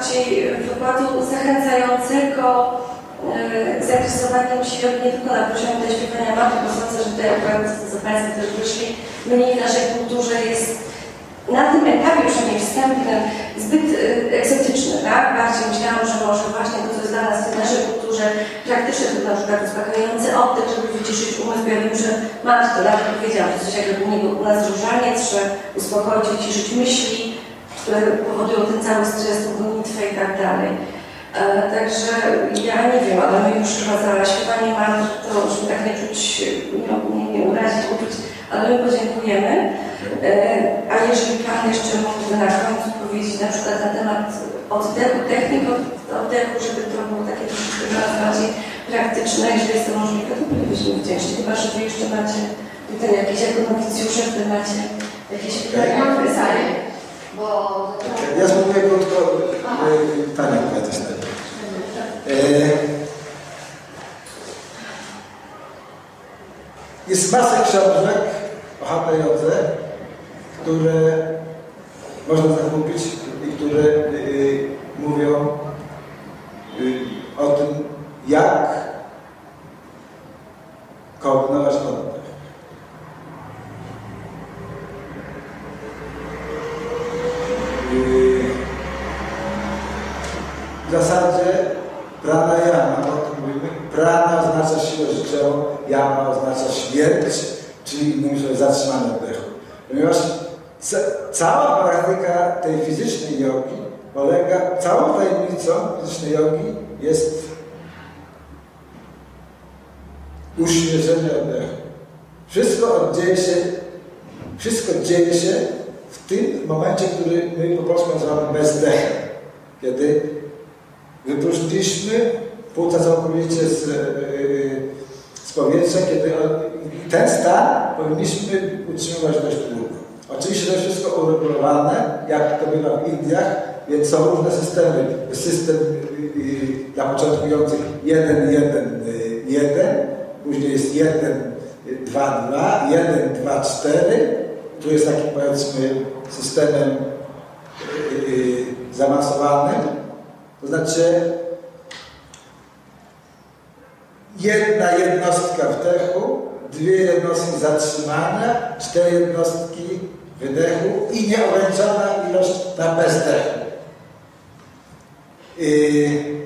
bardziej wykładu zachęcającego e, zainteresowaniem się nie tylko na poziomie tej śpiewania mapy, bo sądzę, że te akurat za Państwo też wyszli, mniej w naszej kulturze jest na tym etapie przynajmniej wstępnym zbyt y, egzotyczny, tak? Bardziej myślałam, że może właśnie to, co jest dla nas w naszej kulturze praktyczne, to na przykład uspokajający oddech, żeby wyciszyć umysł. Ja wiem, że mam to nawet powiedziałam, że coś jak u niego u nas różaniec, że uspokoić, wyciszyć myśli, które powodują ten cały stres, gonitwę i tak dalej. E, także ja nie wiem, ale my już chyba za śpiewanie mam, to żeby tak nie czuć, nie, nie, nie urazić uczuć, ale my podziękujemy. E, a jeżeli Pan jeszcze mógłby na końcu powiedzieć na przykład na temat oddechu, technik oddechu, żeby to było takie troszeczkę bardziej praktyczne, jeżeli jest to możliwe, to bylibyśmy wdzięczni. Chyba, że Wy jeszcze macie tutaj jakieś jako nowicjusze w temacie jakieś pytania. Pytanie, bo... Ja spróbuję krótko Pani opowiadać na nie. Jest masa książek o HPJ, które można zakupić i które y, mówią y, o tym, jak koordynować oddech. Y, w zasadzie pranayama, o tym mówimy, prana oznacza siłę życiową, yama oznacza śmierć, czyli innymi słowy zatrzymanie oddechu. Ponieważ ca cała praktyka tej fizycznej jogi polega, całą tajemnicą fizycznej jogi jest uśmierzenie oddechu. Wszystko dzieje się, wszystko dzieje się w tym momencie, który my po polsku nazywamy bezdechem. Kiedy wypróżniliśmy płuca całkowicie z, yy, z powietrza, kiedy ten stan powinniśmy utrzymywać dość długo. Oczywiście to jest wszystko uregulowane, jak to bywa w Indiach, więc są różne systemy. System yy, dla początkujących 1, 1, 1, później jest 1, 2, 2, 1, 2, 4. Tu jest taki powiedzmy systemem yy, zaawansowanym. To znaczy jedna jednostka wdechu, dwie jednostki zatrzymania, cztery jednostki wydechu i nieograniczona ilość na bezdechu. Yy.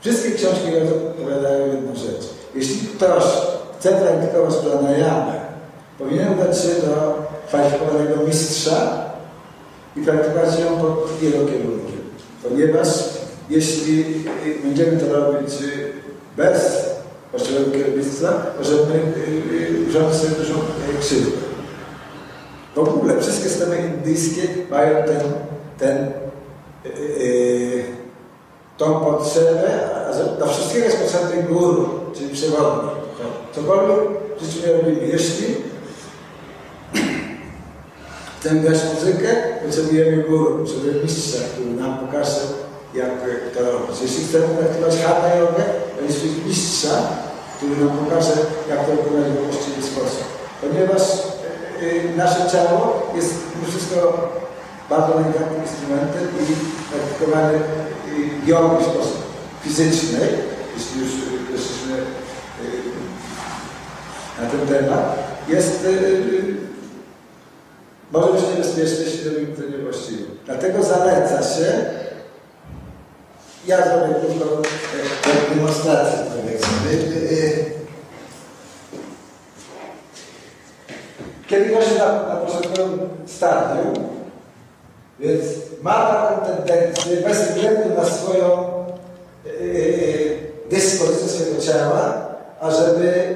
Wszystkie książki opowiadają jedną rzecz. Jeśli ktoś chce praktykować pranayamę, powinien udać się do kwalifikowanego mistrza i praktykować ją pod jego kierunkiem. Ponieważ jeśli będziemy to robić bez właściwego kierownictwa, możemy urządzić sobie dużą krzywdę. W ogóle wszystkie systemy indyjskie mają ten, ten, yy, tą potrzebę, a do wszystkiego jest potrzebny guru, czyli przewodnik. Cokolwiek w życiu nie robimy. Jeśli chcemy grać muzykę, potrzebujemy guru, potrzebujemy mistrza, który nam pokaże, jak to robić. Jeśli chcemy praktykować hatha jogę, to jest mistrza, który nam pokaże, jak to wykonać w właściwy sposób. Ponieważ yy, nasze ciało jest mimo wszystko bardzo delikatnym instrumentem i praktykowanie yy, jogi w sposób fizyczny, jeśli już weszliśmy yy, na ten temat, jest może być niebezpieczne, jeśli robimy to niewłaściwie. Dlatego zaleca się, ja zrobię krótką e, demonstrację, powiedzmy. Kiedy gość na, na początkowym stadium, więc ma taką tendencję, bez względu na swoją dyspozycję swojego ciała, ażeby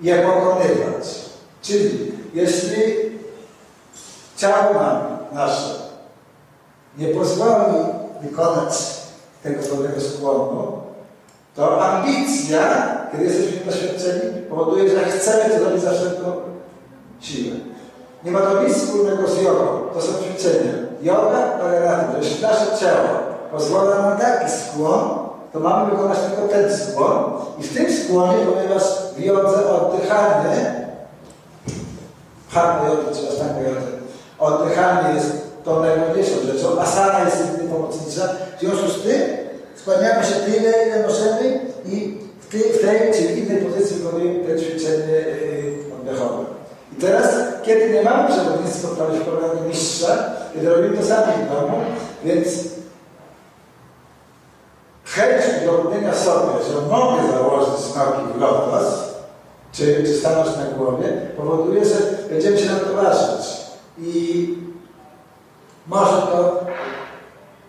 je pokonywać. Czyli jeśli ciało nam nasze nie pozwoli wykonać tego dobrego skłonu, to ambicja, kiedy jesteśmy doświadczeni, powoduje, że chcemy zrobić za wszelką siłę. Nie ma to nic wspólnego z jogą. To są ćwiczenia. Yoga polega na tym, że jeśli nasze ciało pozwala na taki skłon, to mamy wykonać tylko ten skłon i w tym skłonie, ponieważ w jodze oddychanie, hatha jody czy astanga jody, oddychanie jest tą najważniejszą rzeczą, asana jest jedynie pomocnicza, w związku z tym skłaniamy się tyle, ile możemy i w tej, w tej czy innej pozycji wykonujemy te ćwiczenie yy, oddechowe. I teraz, kiedy nie mamy przewodnictwa kwalifikowanego mistrza, kiedy robimy to sami w domu, więc chęć udowodnienia sobie, że mogę założyć nogi w lotos, czy, czy stanąć na głowie, powoduje, że będziemy się nam towarzyszyć. I może to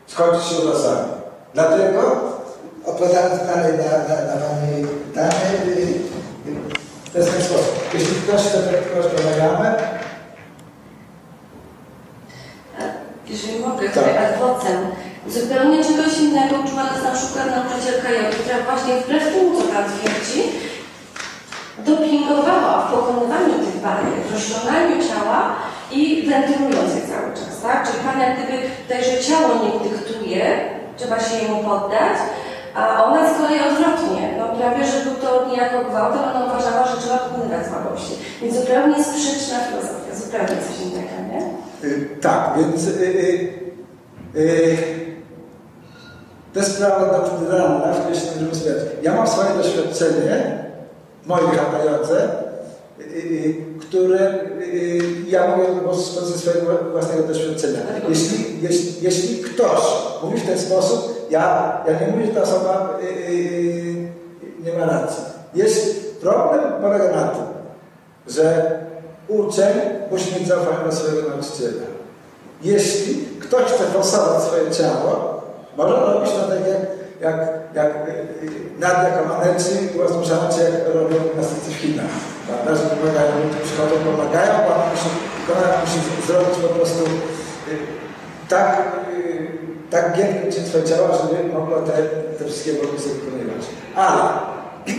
skończyć się losami. Dlatego, odpowiadając dalej na, na, na Pani pytanie, y, w ten sposób. Jeśli ktoś chce praktykować pranayamę, Jeżeli mogę, Tak. tutaj ad vocem, zupełnie czegoś innego uczyła nas na przykład nauczycielka jogi, która właśnie wbrew temu, co Pan twierdzi, dopingowała w pokonywaniu tych barier, w rozciąganiu ciała i wentylując je cały czas, tak? Czyli Pan jak gdyby tutaj, że ciało nie dyktuje, trzeba się jemu poddać, a ona z kolei odwrotnie, no prawie, że był to niejako gwałt, ona uważała, że trzeba pokonywać słabości. Więc zupełnie sprzeczna filozofia, zupełnie coś innego, nie? Y, Tak, więc y, y, y, to jest sprawa doktrynalna, w której się spierać. Ja mam swoje doświadczenie, moje hatające, y, y, które y, ja mówię po prostu ze swojego własnego doświadczenia. Jeśli, jeśli, jeśli ktoś mówi w ten sposób, ja, ja nie mówię, że ta osoba y, y, nie ma racji. Jest, problem polega na tym, że uczeń musi mieć zaufanie do swojego nauczyciela. Jeśli ktoś chce forsować swoje ciało, może robić to tak jak, jak, jak y, y, Nadia Komaneci i Łazmuszanci, jak robią gimnastycy w Chinach. Prawda, że pomagają, ludzie przychodzą, pomagają, on musi, musi zrobić po prostu y, tak, y, tak giętkie cię swoje ciało, żeby mogło te, te wszystkie obowiązki wykonywać. Ale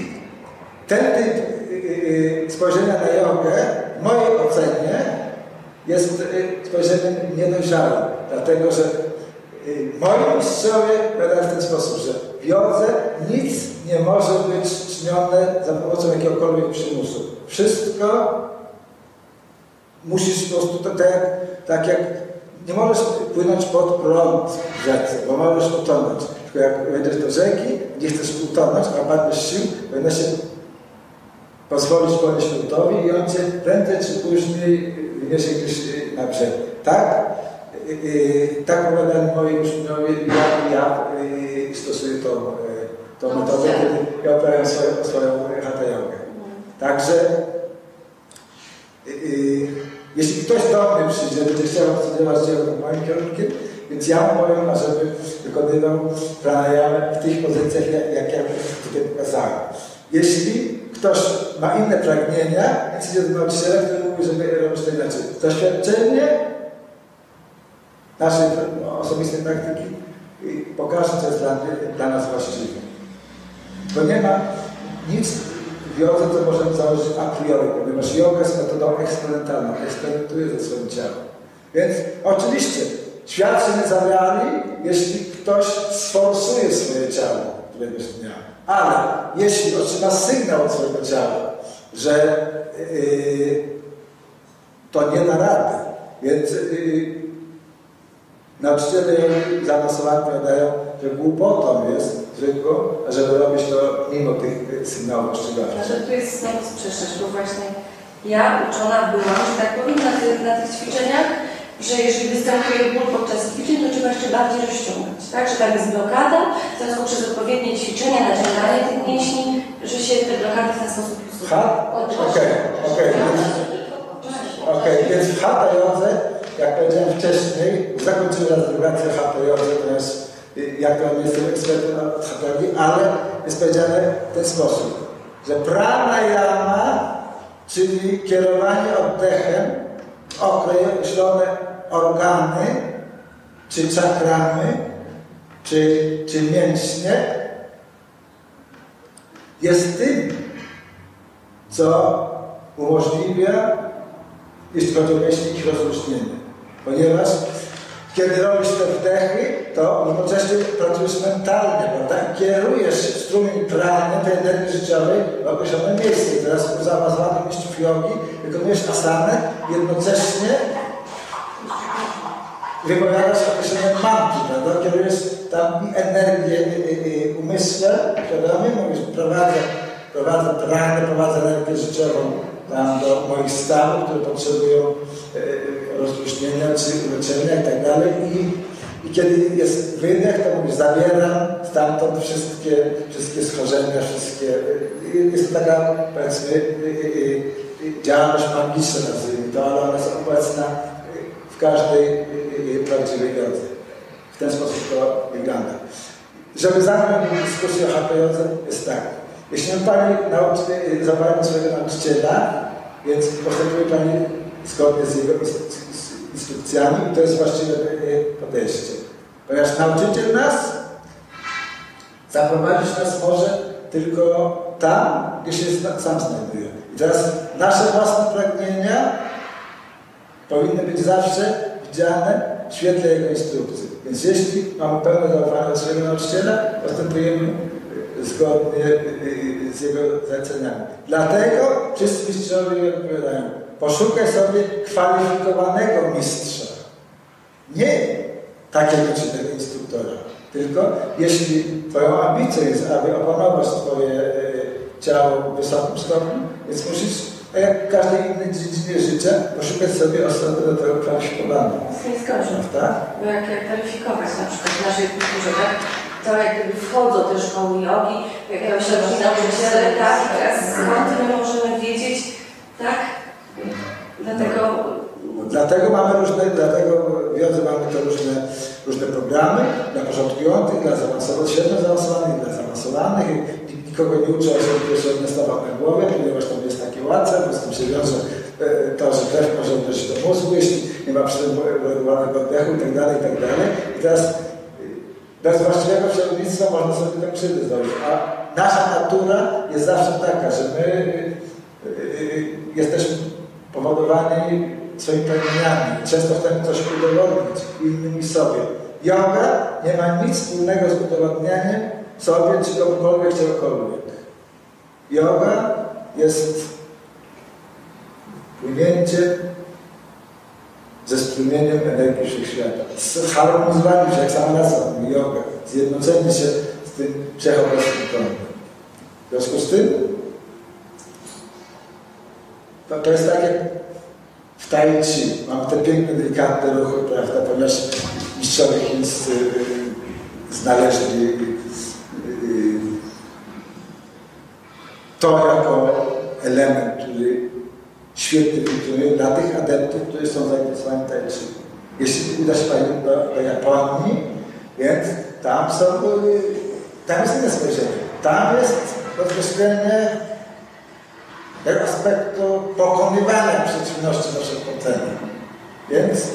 ten typ y, spojrzenia na jogę w mojej ocenie jest spojrzeniem niedojrzałym, dlatego że moi mistrzowie powiadają w ten sposób, że jodze nic nie może być czynione za pomocą jakiegokolwiek przymusu. Wszystko musisz po prostu tak jak, tak jak nie możesz płynąć pod prąd rzece, bo możesz utonąć. Tylko jak wejdziesz do rzeki, gdzie chcesz utonąć, a padniesz sił, powinieneś się pozwolić ponieść nurtowi i on cię prędzej czy później wyniesie gdzieś na brzeg. Tak? Y, y, tak powiadają moi uczniowie, ja, ja y, stosuję tą, tą metodę, kiedy ja uprawiam swoją, swoją hatha jogę. Także y, y, jeśli ktoś do mnie przyjdzie, będzie chciał studiować dzieło moim kierunkiem, więc ja mu powiem, ażeby wykonywał pranayamę w tych pozycjach, jak, jak ja tutaj pokazałem. Jeśli ktoś ma inne pragnienia, więc idzie do nauczyciela, który mówi, żeby robić to inaczej. Doświadczenie naszej osobistej praktyki y, pokaże, co jest dla, dla nas właściwe. Bo nie ma nic w jodze, co możemy założyć a priori, ponieważ yoga jest metodą eksperymentalną, eksperymentuje ze swoim ciałem. Więc oczywiście świat się nie zawiali, jeśli ktoś sforsuje swoje ciało któregoś dnia. Ale jeśli otrzyma sygnał od swojego ciała, że yy, to nie rady, więc yy, nauczyciele jogi zaawansowani powiadają, że głupotą jest zwykłą, żeby robić to mimo tych y, sygnałów ostrzegawczych. Ale tu jest znowu sprzeczność, bo właśnie ja uczona byłam, że tak powiem, na tych, na tych ćwiczeniach, że jeżeli występuje ból podczas ćwiczeń, to trzeba jeszcze bardziej rozciągać, tak? Że tam jest blokada, w związku przez odpowiednie ćwiczenia, naciąganie tych mięśni, że się te blokady w ten sposób. Ha? Okej, okej. Okej, więc w hatha jodze, jak powiedziałem wcześniej, zakończyłem hatha jodze, ponieważ y, jak to jestem ekspertem od jogi, ale jest powiedziane w ten sposób, że pranayama, czyli kierowanie oddechem w określone organy, czy czakramy, czy, czy mięśnie, jest tym, co umożliwia, jeśli chodzi o mięśnie, ich rozluźnienie. Ponieważ Kiedy robisz te wdechy, to równocześnie pracujesz mentalnie, prawda? I Kierujesz strumień prany, tej energii życiowej w określone miejsce. Teraz u zaawansowanych mistrzów jogi wykonujesz asanę, jednocześnie wypowiadasz określone mantry, prawda? Kierujesz tam energię y, y, umysłem, świadomie, mówisz, prowadzę, prowadzę pranę, prowadzę energię życiową tam do moich stanów, które potrzebują y, rozluźnienia czy uleczenia i tak. I, I kiedy jest wydech, to mówisz, zabieram stamtąd wszystkie, wszystkie schorzenia, wszystkie... y, y, Jest to taka, powiedzmy, y, działalność magiczna, nazwijmy to, ale ona jest obecna w każdej prawdziwej jodze. W ten sposób to wygląda. Żeby zamknąć dyskusję o HP jodze, jest tak. Jeśli Pani nauczy, zabrała swojego nauczyciela, więc postępuje Pani zgodnie z jego instru- z instrukcjami i to jest właściwe y, podejście. Ponieważ nauczyciel nas zaprowadzić nas może tylko tam, gdzie się sam znajduje. I teraz nasze własne pragnienia powinny być zawsze widziane w świetle jego instrukcji. Więc jeśli mamy pełne zaufanie do swojego nauczyciela, postępujemy y, zgodnie y, z jego zaleceniami. Dlatego wszyscy mistrzowie odpowiadają, poszukaj sobie kwalifikowanego mistrza. Nie takiego czy tego instruktora. Tylko jeśli Twoją ambicją jest, aby opanować Twoje e, ciało w wysokim stopniu, więc musisz, tak jak w każdej innej dziedzinie życia, poszukać sobie osoby do tego kwalifikowanej. Nie zgodzę. Tak? Bo jak, jak weryfikować na przykład w naszej kulturze, tak? To jak gdyby wchodzą te szkoły jogi, jak ja się robi nauczyciele, tak? I teraz skąd my możemy wiedzieć, tak? Dlatego Dlatego mamy różne, dlatego w jodze mamy to różne, różne programy dla początkujących, dla zaawansowanych, średnio zaawansowanych, dla zaawansowanych. Nikogo nie uczę osoby pierwszej nie stawał na głowie, ponieważ tam jest takie łatwe, bo z tym się wiąże e, to, że krew może uderzyć do mózgu, jeśli nie ma przeregulowanego oddechu itd., itd. I teraz y, bez właściwego środowiska można sobie tę krzywdę zrobić. A nasza natura jest zawsze taka, że my y, jesteśmy powodowani swoimi pragnieniami. Często chcemy coś udowodnić innym i sobie. Yoga nie ma nic wspólnego z udowodnianiem sobie czy komukolwiek czegokolwiek. Yoga jest płynięcie ze strumieniem energii wszechświata. Zharmonizowanie się, jak sama nazwa mówi, yoga. Zjednoczenie się z tym wszechobecnym prądem. W związku z tym to, to jest tak jak w tai chi. Mamy te piękne, delikatne ruchy, prawda, ponieważ mistrzowie chińscy y, znaleźli y, y, to jako element, który świetnie funkcjonuje dla tych adeptów, którzy są zainteresowani tai chi. Jeśli uda się Pani do, do Japonii, więc tam są, y, tam jest inne spojrzenie. Tam jest podkreślenie aspektu pokonywania przeciwności do przepoczenia. Więc,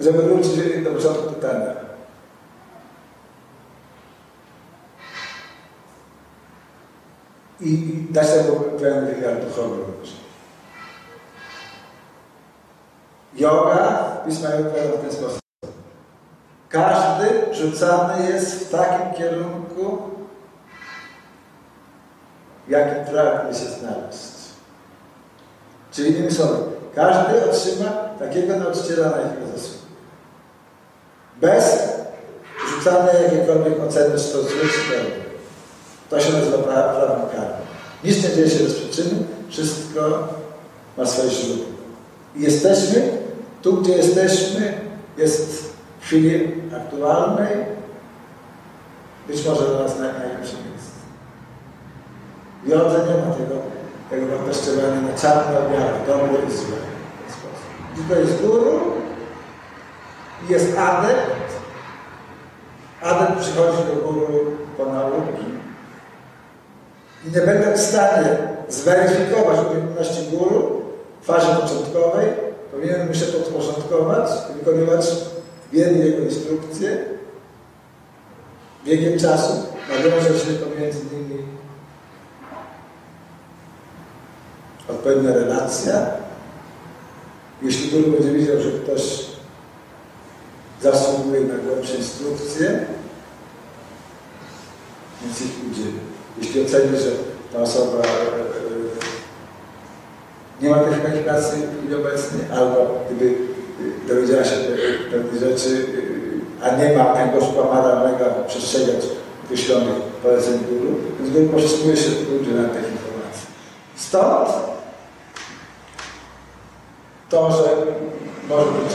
żeby wrócić do początku pytania. I, dać temu pewien wymiar duchowy również. Yoga, pisma odpowiada w ten sposób. Każdy rzucany jest w takim kierunku, jakim pragnie się znaleźć. Czyli innymi słowy, każdy otrzyma takiego nauczyciela, na jakiego zasługuje. Bez rzucania jakiejkolwiek oceny, czy to zły, czy dobry. To się nazywa pra- prawem karmy. Nic nie dzieje się bez przyczyny, wszystko ma swoje źródło. I jesteśmy, tu gdzie jesteśmy, jest w chwili aktualnej, być może dla nas naj- najlepsze miejsce. W jodze nie ma tego, tego wartościowania na czarne objawy, dobre i złe. Tylko jest guru jest adept. Adept przychodzi do guru po nauki i nie będę w stanie zweryfikować umiejętności guru w fazie początkowej, powinienem się podporządkować i wykonywać wiele jego instrukcje. Biegiem czasu nawiąże się pomiędzy nimi odpowiednia relacja Jeśli guru będzie widział, że ktoś zasługuje na głębsze instrukcje, więc ich udzieli. Jeśli oceni, że ta osoba e, e, nie ma tych kwalifikacji obecnej, albo gdyby e, dowiedziała się pe- pewnych rzeczy, a nie ma tego moralnego przestrzegać określonych poleceń guru, więc guru pozyskuje się udzielania tych informacji. Stąd to, że może być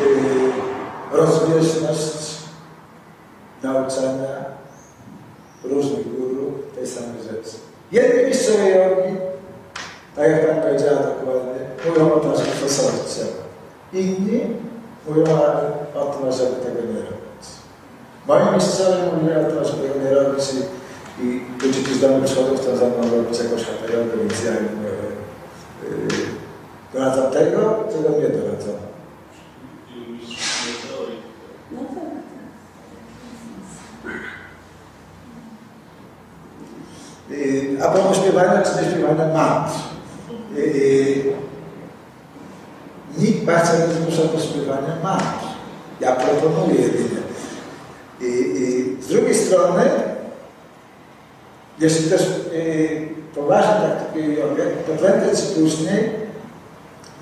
yy, rozbieżność nauczania różnych guru tej samej rzeczy. Jedni mistrzowie jogi, tak jak Pani powiedziała dokładnie, mówią o żeby stosować trzeba. Inni mówią o tym, żeby tego nie robić. Moi mistrzowie mówili o tym, żeby tego nie robić i, i ludzie, którzy do mnie przychodzą, chcą ze mną robić jakąś haterogę, więc ja im yy, yy, doradzam tego, czego mnie doradzono. No tak, tak. Yy, A propos śpiewania czy nie śpiewania mantr. Yy, Nikt Bachcia nie zmusza do śpiewania mantr. Ja proponuję jedynie. Z drugiej strony, jeśli też poważnie praktykuje jogę, to prędzej czy później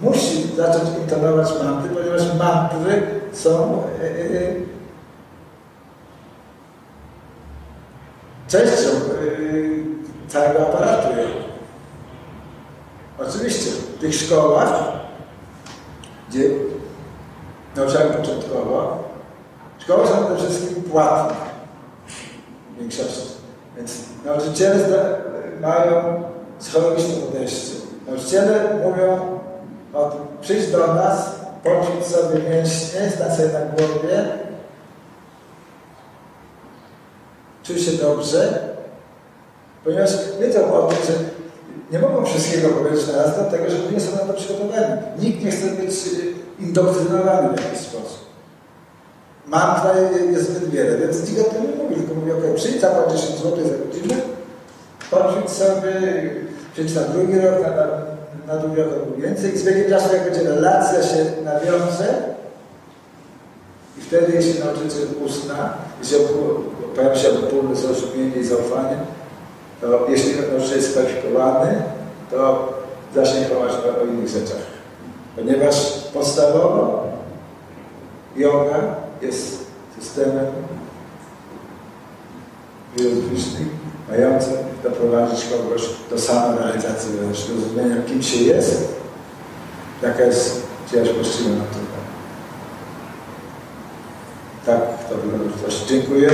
musi zacząć intonować mantry, ponieważ mantry są yy, częścią yy, całego aparatu. Oczywiście w tych szkołach, gdzie nauczałem początkowo, szkoły są przede wszystkim płatne w większości. Więc nauczyciele mają psychologiczne podejście. Nauczyciele mówią o tym, przyjdź do nas, poćwicz sobie mięśnie, stań sobie na głowie, czuj się dobrze, ponieważ wiedzą o tym, że nie mogą wszystkiego powiedzieć na raz, dlatego że nie są na to przygotowani. Nikt nie chce być y, indoktrynowany w jakiś sposób. Mantra jest zbyt wiele, więc nikt o tym nie mówi, tylko mówi, ok, przyjdź, zapłać 10 zł za godzinę, poćwicz sobie, przyjdź na drugi rok, na, na, na drugi rok albo więcej i z biegiem czasu, jak będzie relacja się nawiąże, i wtedy, jeśli nauczyciel uzna, jeśli pojawi się obopólne zrozumienie i zaufanie, to jeśli nauczyciel jest kwalifikowany, to zacznie informować o, o innych rzeczach. Ponieważ podstawowo yoga jest systemem filozoficznym, mającym doprowadzić kogoś do samorealizacji wewnętrznej, rozumienia, kim się jest, jaka jest czyjaś właściwa natura. Tak, to wygląda coś. Dziękuję.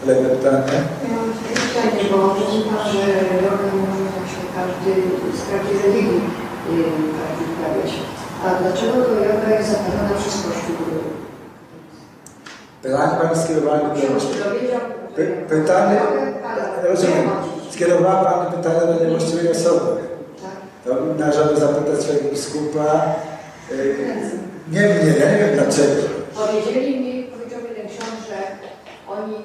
Kolejne pytanie. Ja mam pytanie, bo mówi Pan, że jogę może właśnie każdy z każdej religii yy, każdy uprawiać. A dlaczego to yoga jest zakazana przez Kościół? Pytanie Pani skierowała do pytanie, rozumiem, skierowała Pani pytanie do niewłaściwej osoby. Tak. To należałoby zapytać swojego biskupa. Yy, nie mnie, ja nie wiem dlaczego. Powiedzieli mi, powiedział jeden ksiądz, że oni,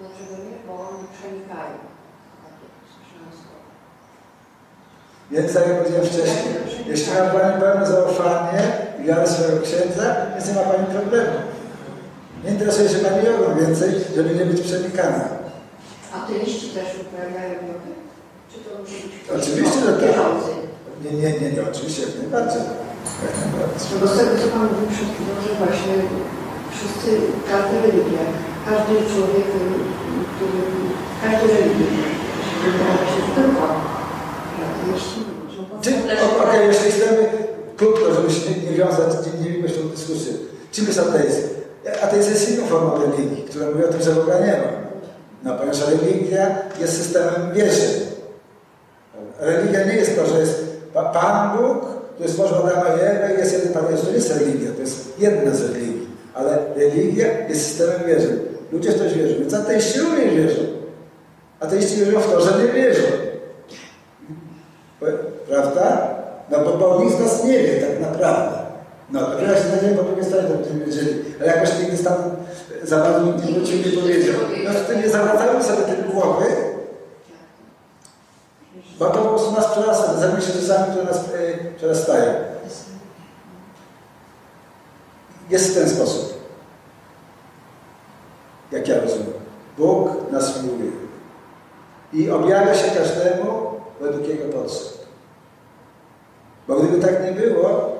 dlaczego nie, bo oni przenikają. Więc tak jak powiedziałem wcześniej, jeśli ma Pani pełne zaufanie i wiarę swojego księdza, więc nie ma Pani problemu. Nie interesuje się Pani jogą więcej, żeby nie być przenikana. Ateiści też uprawiają jogę? Czy to musi być ktoś Oczywiście, że tak. Nie, nie, nie, nie oczywiście jak najbardziej. Jak najbardziej. No bo z tego, co Pan mówił przed chwilą, że właśnie wszyscy, każda religia, każdy człowiek, który, każdy religia, wybrała się tylko, ateiści muszą Czy, Okej, jeśli chcemy krótko, żeby się nie, nie wiązać, nie, nie w tą dyskusję. Czym jest ateizm? Ateizm jest inną formą religii, która mówi o tym, że Boga nie ma. No, ponieważ religia jest systemem wierzy. Religia nie jest to, że jest Pa- Pan Bóg, to jest stworzył Adama i Ewę i jest jeden Pan Jezus. To jest religia, to jest jedna z religii. Ale religia jest systemem wierzy. Ludzie w coś wierzą, więc ateiści również wierzą. Ateiści wierzą w to, że nie wierzą. Prawda? No bo, bo nikt z nas nie wie tak naprawdę. No, jak się znajdziemy po drugiej stronie, to będziemy wiedzieli. Ale jakoś nigdy tam za bardzo nikt nie wrócił nie powiedział. No to nie zawracamy sobie tym głowy, bo to po prostu nas przerasta, zajmuje się rzeczami, które nas e, przerastają. jest w ten sposób, jak ja rozumiem. Bóg nas miłuje i objawia się każdemu według jego potrzeb. Bo gdyby tak nie było,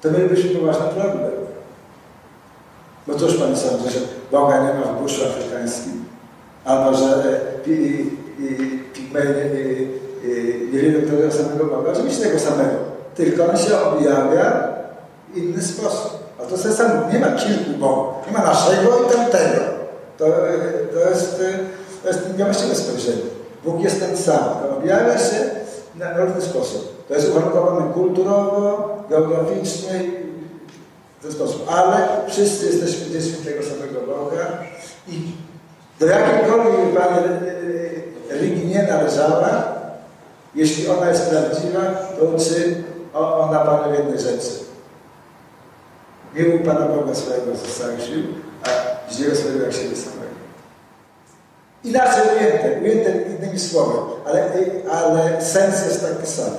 to mielibyśmy poważny problem. Bo cóż Pan sądzi, że Boga nie ma w buszu afrykańskim? Albo że e, pigmeje nie wiedzą tego samego Boga? Oczywiście tego samego. Tylko On się objawia w inny sposób. A to jest sam, nie ma kilku Bogów. Nie ma naszego i tamtego. To, to jest, to jest niewłaściwe spojrzenie. Bóg jest ten sam. Objawia się na różny sposób. To jest uwarunkowane kulturowo, geograficznie w ten sposób. Ale wszyscy jesteśmy dziećmi tego samego Boga i do jakiejkolwiek Pani religii nie należała, jeśli ona jest prawdziwa, to uczy ona Panu jednej rzeczy. Miłuj Pana Boga swojego z całych sił, a bliźniego swojego jak siebie samego. Inaczej ujęte, ujęte innymi słowy, ale, ale sens jest taki sam.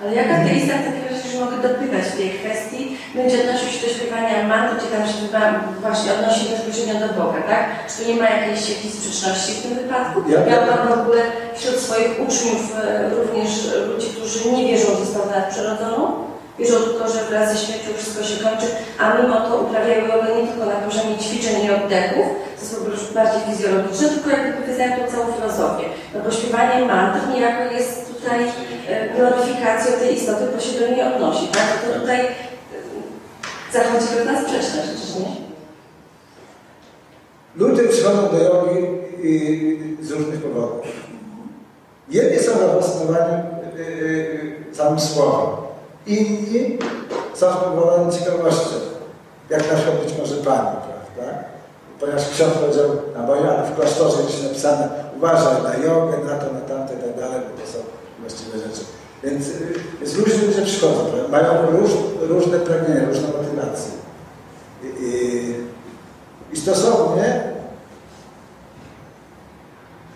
Ale jak ateista w takim razie, że mogę dopytać w tej kwestii, będzie odnosił się do śpiewania mantu, gdzie tam się właśnie odnosi bezpośrednio do Boga, tak? Czy tu nie ma jakiejś, jakiejś sprzeczności w tym wypadku? Ja, Miał Pan w ogóle wśród swoich uczniów e, również ludzi, którzy nie wierzą w istotę nadprzyrodzoną? Wierzą tylko, że wraz ze śmiercią wszystko się kończy, a mimo to uprawiają jogę nie tylko na poziomie ćwiczeń i oddechów, to po prostu bardziej fizjologiczne, tylko jakby wyznają tą całą filozofię. No bo śpiewanie mantr niejako jest tutaj e, gloryfikacją tej istoty, bo się do niej odnosi, tak? To tutaj e, zachodzi pewna sprzeczność, czy nie? Ludzie przychodzą do jogi z różnych powodów. Jedni są zafascynowani e, samym słowem, inni spowoleni ciekawością, jak na przykład być może Pani, prawda? Ponieważ ksiądz powiedział, na moje, ale w klasztorze jest napisane, uważaj na jogę, na to, na tamte i tak dalej, bo to są właściwe rzeczy. Więc, więc różni ludzie przychodzą, mają róż, różne pragnienia, różne motywacje. I, i, i stosownie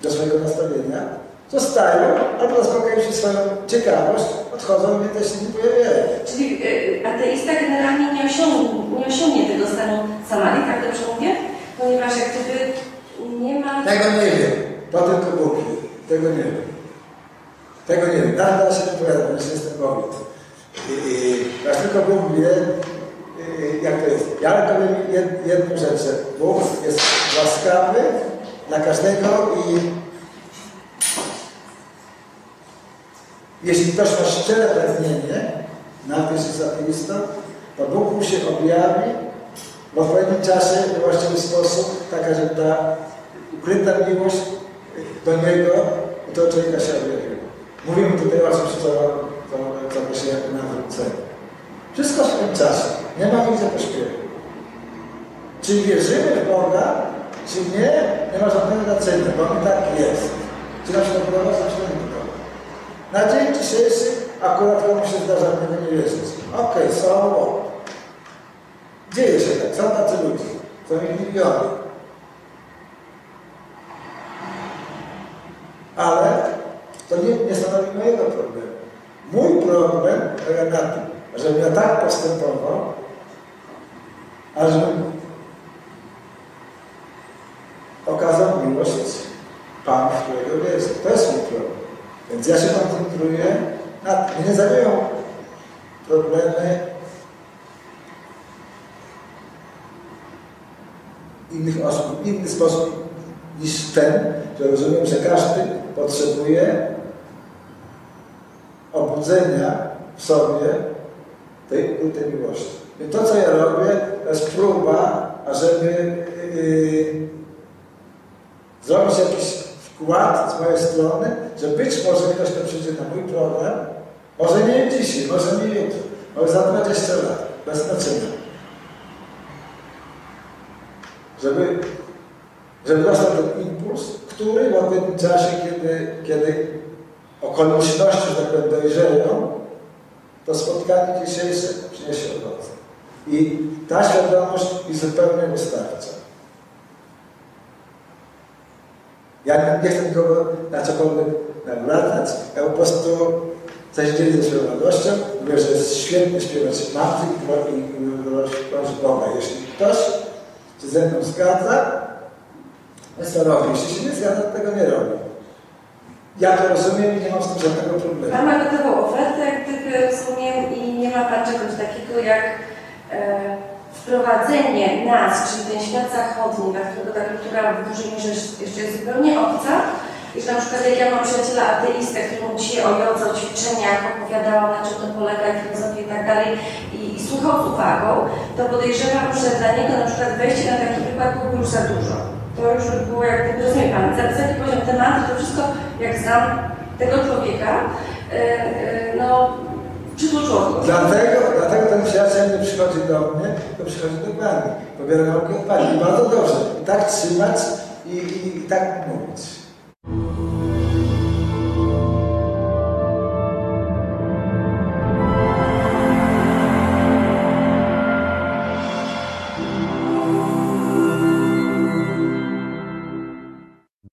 do swojego nastawienia zostają albo zaspokają się swoją ciekawość, odchodzą i też się nie pojawiają. Czyli y, ateista generalnie nie osiągnie, nie osiągnie tego stanu samadhi, tak dobrze mówię? Ponieważ jak gdyby nie ma... Tego nie wiem. To tylko Bóg. Tego nie wiem. Tego nie wiem. Nadal się nie powiadam, że jestem Bogiem. Jak tylko Bóg wie, jak to jest. Ja powiem jedną rzecz, że Bóg jest łaskawy dla każdego i jeśli ktoś ma szczere pragnienie, jeśli jest ateistą, to Bóg mu się objawi w odpowiednim czasie, w właściwy sposób, taka, że ta ukryta miłość do Niego do człowieka się objawiła. Mówimy tutaj o czymś, co, co, co się nawrócenie. Wszystko w tym czasie. Nie ma nic pośpiechu. Czy wierzymy w Boga, czy nie, nie ma żadnego znaczenia, bo On tak jest. Czy nam się to podoba, czy nam. Na dzień dzisiejszy akurat komuś się zdarza w niego nie wierzyć. Okej, okay, so Dzieje się tak, są tacy ludzie, są ich miliony. Ale to nie, nie stanowi mojego problemu. Mój problem polega na tym, żebym ja tak postępował, ażebym okazał miłość Panu, w którego wierzę. To jest mój problem. Więc ja się koncentruję na tym. Nie zajmują problemy innych osób w inny sposób niż ten, że rozumiem, że każdy potrzebuje obudzenia w sobie tej ukrytej miłości. I to, co ja robię, to jest próba, ażeby yy, zrobić jakiś wkład z mojej strony, że być może ktoś, kto przyjdzie na mój problem, może nie dzisiaj, może nie jutro, może za 20 lat, bez znaczenia. Żeby, żeby dostał ten impuls, który w odpowiednim czasie, kiedy, kiedy okoliczności, że tak powiem, dojrzeją, to spotkanie dzisiejsze przyniesie owoce. I ta świadomość mi zupełnie wystarcza. Ja nie, chcę nikogo na cokolwiek nawracać, ja po prostu zaś dzielę swoją radością, mówię, że jest świetny śpiewać matki i prosi Boga. Jeśli ktoś się ze mną zgadza, jest to robi. Jeśli się nie zgadza, to tego nie robi. Ja to rozumiem i nie mam z tym żadnego problemu. Pan ma gotową ofertę, jak gdyby rozumiem, i nie ma Pan czegoś takiego jak e, wprowadzenie nas, czyli ten świat zachodni, dla którego ta kultura w dużej mierze jeszcze jest zupełnie obca. I że na przykład jak ja mam przyjaciela ateistę, który mu dzisiaj o jodze, o ćwiczeniach opowiadała, na czym to polega, i filozofię i tak dalej, i, i słuchał z uwagą, to podejrzewam, że dla niego na przykład wejście na taki wykład byłoby już za dużo. To już by było, jak gdyby, rozumie Pan, za wysoki poziom tematu, to wszystko, jak znam tego człowieka, e, e, no, Dlatego, dlatego ten przyjaciel nie przychodzi do mnie, to przychodzi do Pani. Pobiera naukę od Pani. Bardzo dobrze. Tak trzymać i, i, i tak mówić.